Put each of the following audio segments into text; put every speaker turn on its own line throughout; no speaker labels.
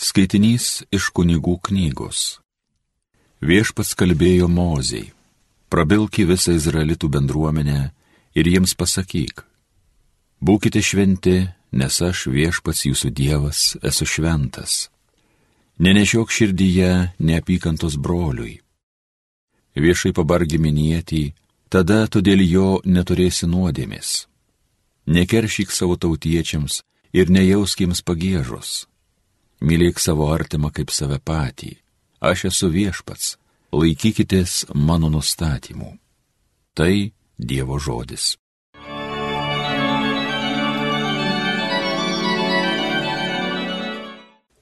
Skaitinys iš kunigų knygos. Viešpats kalbėjo moziai, prabilki visą izraelitų bendruomenę ir jiems pasakyk, būkite šventi, nes aš viešpats jūsų Dievas esu šventas. Nenešiok širdyje neapykantos broliui. Viešai pabargi minėti, tada tu dėl jo neturėsi nuodėmės. Nekeršyk savo tautiečiams ir nejauskiems pagėžos mylėk savo artimą kaip save patį. Aš esu viešpats, laikykitės mano nustatymų. Tai Dievo žodis.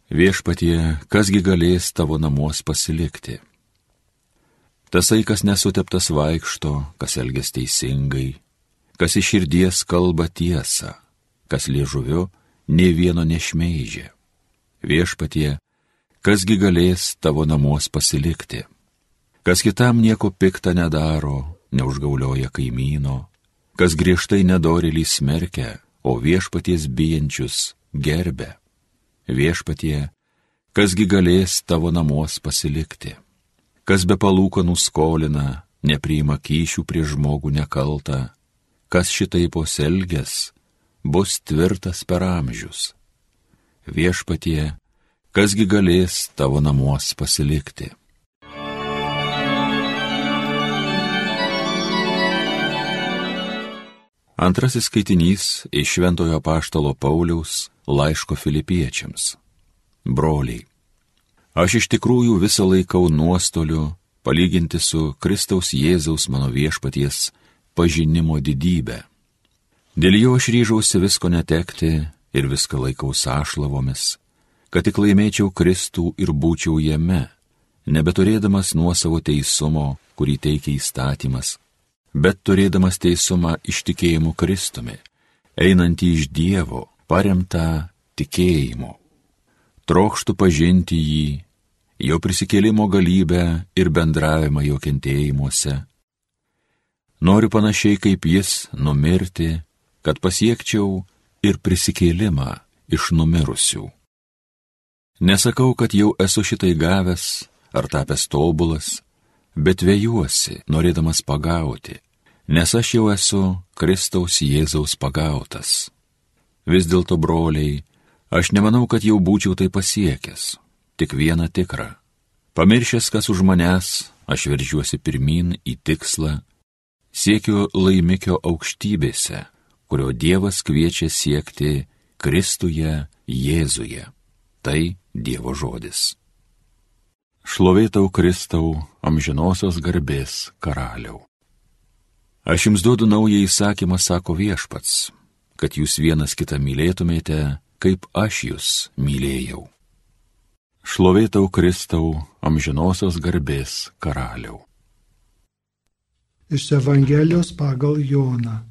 Viešpatie, kasgi galės tavo namuos pasilikti? Tasai, kas nesuteptas vaikšto, kas elges teisingai, kas iš širdies kalba tiesą, kas liežuviu ne vieno nešmeižė viešpatie, kasgi galės tavo namuos pasilikti. Kas kitam nieko piktą nedaro, neužgaulioja kaimyno, kas griežtai nedorėlį smerkia, o viešpaties bijančius gerbė. Viešpatie, kasgi galės tavo namuos pasilikti. Kas be palūkanų skolina, nepriima kyšių prie žmogų nekaltą, kas šitai poselgės, bus tvirtas per amžius viešpatie, kasgi galės tavo namuos pasilikti. Antrasis skaitinys iš Šventojo Paštalo Pauliaus laiško filipiečiams. Broliai, aš iš tikrųjų visą laikau nuostoliu palyginti su Kristaus Jėzaus mano viešpaties pažinimo didybę. Dėl jo aš ryžausi visko netekti ir viską laikau sąšlavomis, kad tik laimėčiau Kristų ir būčiau jame, nebeturėdamas nuosavo teisumo, kurį teikia įstatymas, bet turėdamas teisumą iš tikėjimų Kristumi, einantį iš Dievo, paremtą tikėjimu. Trokštų pažinti jį, jo prisikėlimo galybę ir bendravimą jo kentėjimuose. Noriu panašiai kaip jis numirti, kad pasiekčiau ir prisikėlimą iš numirusių. Nesakau, kad jau esu šitai gavęs ar tapęs tobulas, bet vėjuosi, norėdamas pagauti, nes aš jau esu Kristaus Jėzaus pagautas. Vis dėlto, broliai, aš nemanau, kad jau būčiau tai pasiekęs, tik vieną tikrą. Pamiršęs, kas už manęs, aš veržiuosi pirmin į tikslą, siekiu laimikio aukštybėse kurio Dievas kviečia siekti Kristuje Jėzuje. Tai Dievo žodis. Šlovėtau Kristau, amžinosios garbės karaliau. Aš jums duodu naują įsakymą, sako viešpats, kad jūs vienas kitą mylėtumėte, kaip aš jūs mylėjau. Šlovėtau Kristau, amžinosios garbės karaliau.
Iš Evangelijos pagal Joną.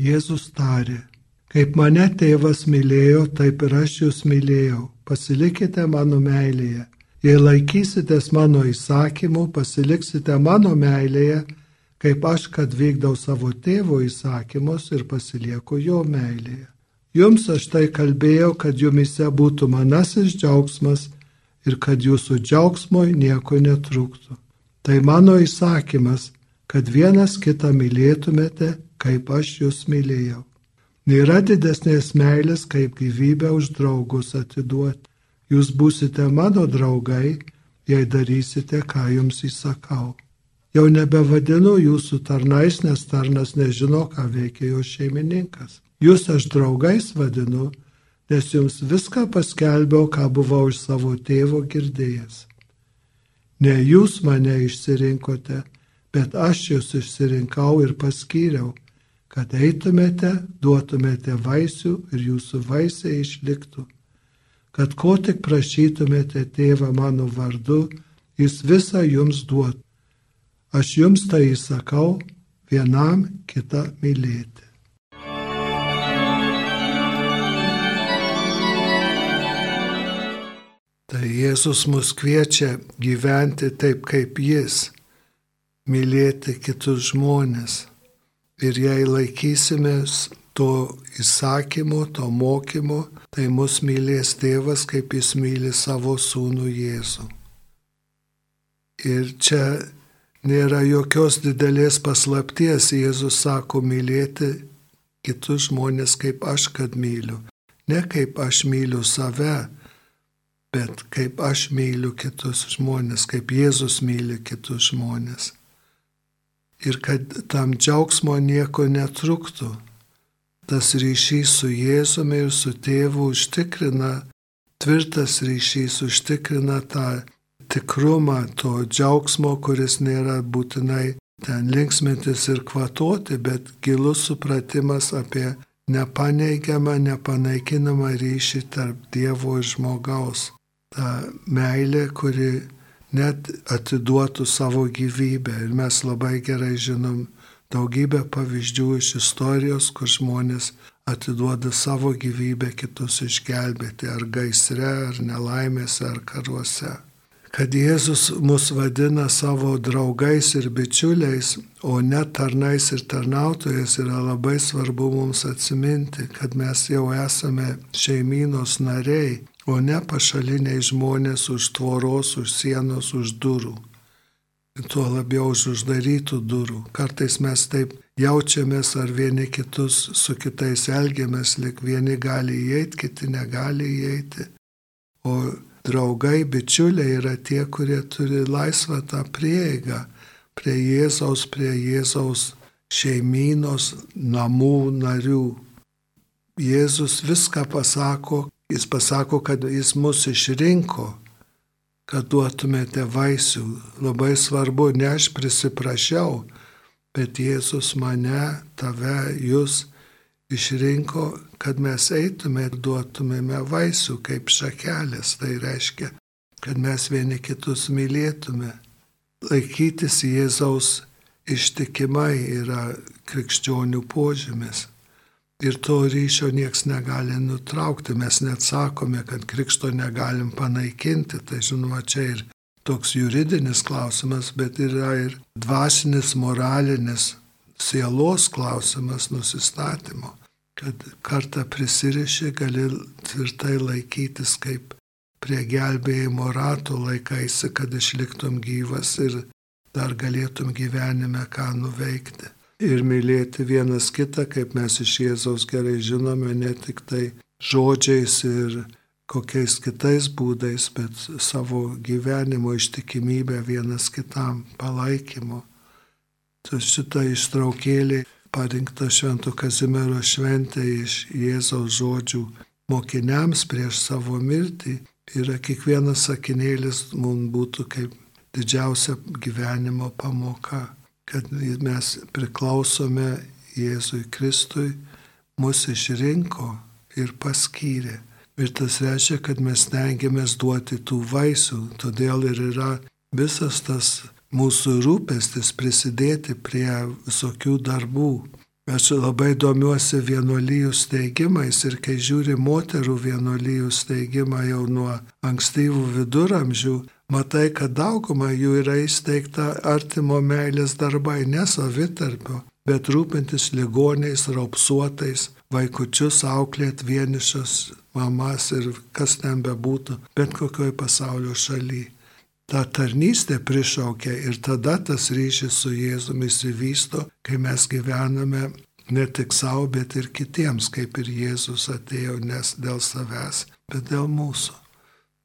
Jėzus tarė, kaip mane tėvas mylėjo, taip ir aš jūs mylėjau, pasilikite mano meilėje. Jei laikysitės mano įsakymų, pasiliksite mano meilėje, kaip aš, kad vykdau savo tėvo įsakymus ir pasilieku jo meilėje. Jums aš tai kalbėjau, kad jumise būtų manasis džiaugsmas ir kad jūsų džiaugsmoj nieko netrūktų. Tai mano įsakymas, kad vienas kitą mylėtumėte kaip aš jūs mylėjau. Nėra didesnės meilės, kaip gyvybę už draugus atiduoti. Jūs būsite mano draugai, jei darysite, ką jums įsakau. Jau nebevadinu jūsų tarnais, nes tarnas nežino, ką veikia jo šeimininkas. Jūs aš draugais vadinu, nes jums viską paskelbiau, ką buvau iš savo tėvo girdėjęs. Ne jūs mane išsirinkote, bet aš jūs išsirinkau ir paskyriau kad eitumėte, duotumėte vaisių ir jūsų vaisiai išliktų, kad ko tik prašytumėte tėvą mano vardu, jis visą jums duotų. Aš jums tai įsakau, vienam kitą mylėti. Tai Jėzus mus kviečia gyventi taip kaip Jis, mylėti kitus žmonės. Ir jei laikysimės to įsakymo, to mokymo, tai mus mylės tėvas, kaip jis myli savo sūnų Jėzų. Ir čia nėra jokios didelės paslapties, Jėzus sako mylėti kitus žmonės kaip aš, kad myliu. Ne kaip aš myliu save, bet kaip aš myliu kitus žmonės, kaip Jėzus myli kitus žmonės. Ir kad tam džiaugsmo nieko netruktų tas ryšys su Jėzumi ir su tėvu užtikrina, tvirtas ryšys užtikrina tą tikrumą, to džiaugsmo, kuris nėra būtinai ten linksmintis ir kvatoti, bet gilus supratimas apie nepaneigiamą, nepanaikinamą ryšį tarp Dievo ir žmogaus. Ta meilė, kuri net atiduotų savo gyvybę. Ir mes labai gerai žinom daugybę pavyzdžių iš istorijos, kur žmonės atiduoda savo gyvybę kitus išgelbėti ar gaisre, ar nelaimėse, ar karuose. Kad Jėzus mus vadina savo draugais ir bičiuliais, o ne tarnais ir tarnautojais, yra labai svarbu mums atsiminti, kad mes jau esame šeimynos nariai, o ne pašaliniai žmonės už tvoros, už sienos, už durų tuo labiau už uždarytų durų. Kartais mes taip jaučiamės ar vieni kitus su kitais elgiamės, lik vieni gali įeiti, kiti negali įeiti. O draugai, bičiuliai yra tie, kurie turi laisvą tą prieigą prie Jėzaus, prie Jėzaus šeimynos namų narių. Jėzus viską pasako, jis pasako, kad jis mus išrinko kad duotumėte vaisių. Labai svarbu, ne aš prisiprašiau, bet Jėzus mane, tave, jūs išrinko, kad mes eitume ir duotumėme vaisių kaip šakelės. Tai reiškia, kad mes vieni kitus mylėtume. Laikytis Jėzaus ištikimai yra krikščionių požymis. Ir to ryšio nieks negali nutraukti. Mes net sakome, kad krikšto negalim panaikinti. Tai žinoma, čia ir toks juridinis klausimas, bet yra ir dvasinis, moralinis, sielos klausimas nusistatymo. Kad kartą prisiriši, gali tvirtai laikytis kaip prie gelbėjimo rato laikaisi, kad išliktum gyvas ir dar galėtum gyvenime ką nuveikti ir mylėti vienas kitą, kaip mes iš Jėzaus gerai žinome, ne tik tai žodžiais ir kokiais kitais būdais, bet savo gyvenimo ištikimybę vienas kitam palaikymu. Tai šitą ištraukėlį parinkta Švento Kazimiero šventė iš Jėzaus žodžių mokiniams prieš savo mirtį yra kiekvienas sakinėlis mums būtų kaip didžiausia gyvenimo pamoka kad mes priklausome Jėzui Kristui, mus išrinko ir paskyrė. Ir tas reiškia, kad mes tengiamės duoti tų vaisių, todėl ir yra visas tas mūsų rūpestis prisidėti prie visokių darbų. Aš labai domiuosi vienuolyjų steigimais ir kai žiūri moterų vienuolyjų steigimą jau nuo ankstyvų viduramžių, matai, kad dauguma jų yra įsteigta artimo meilės darbai, ne savitarpio, bet rūpintis ligoniais, raupsuotais, vaikučius auklėt vienišas mamas ir kas ten bebūtų, bet kokioj pasaulio šaly. Ta tarnystė prišaukia ir tada tas ryšys su Jėzumi įsivysto, kai mes gyvename ne tik savo, bet ir kitiems, kaip ir Jėzus atėjo, nes dėl savęs, bet dėl mūsų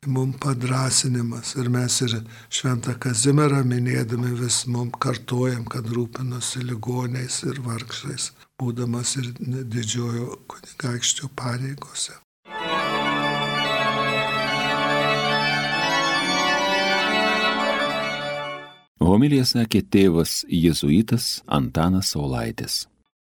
mums padrasinimas. Ir mes ir šventą Kazimierą minėdami vis mums kartuojam, kad rūpinosi ligoniais ir vargšais, būdamas ir didžiojo kunigaikščio pareigose.
Homilija sakė tėvas jėzuitas Antanas Saulaitis.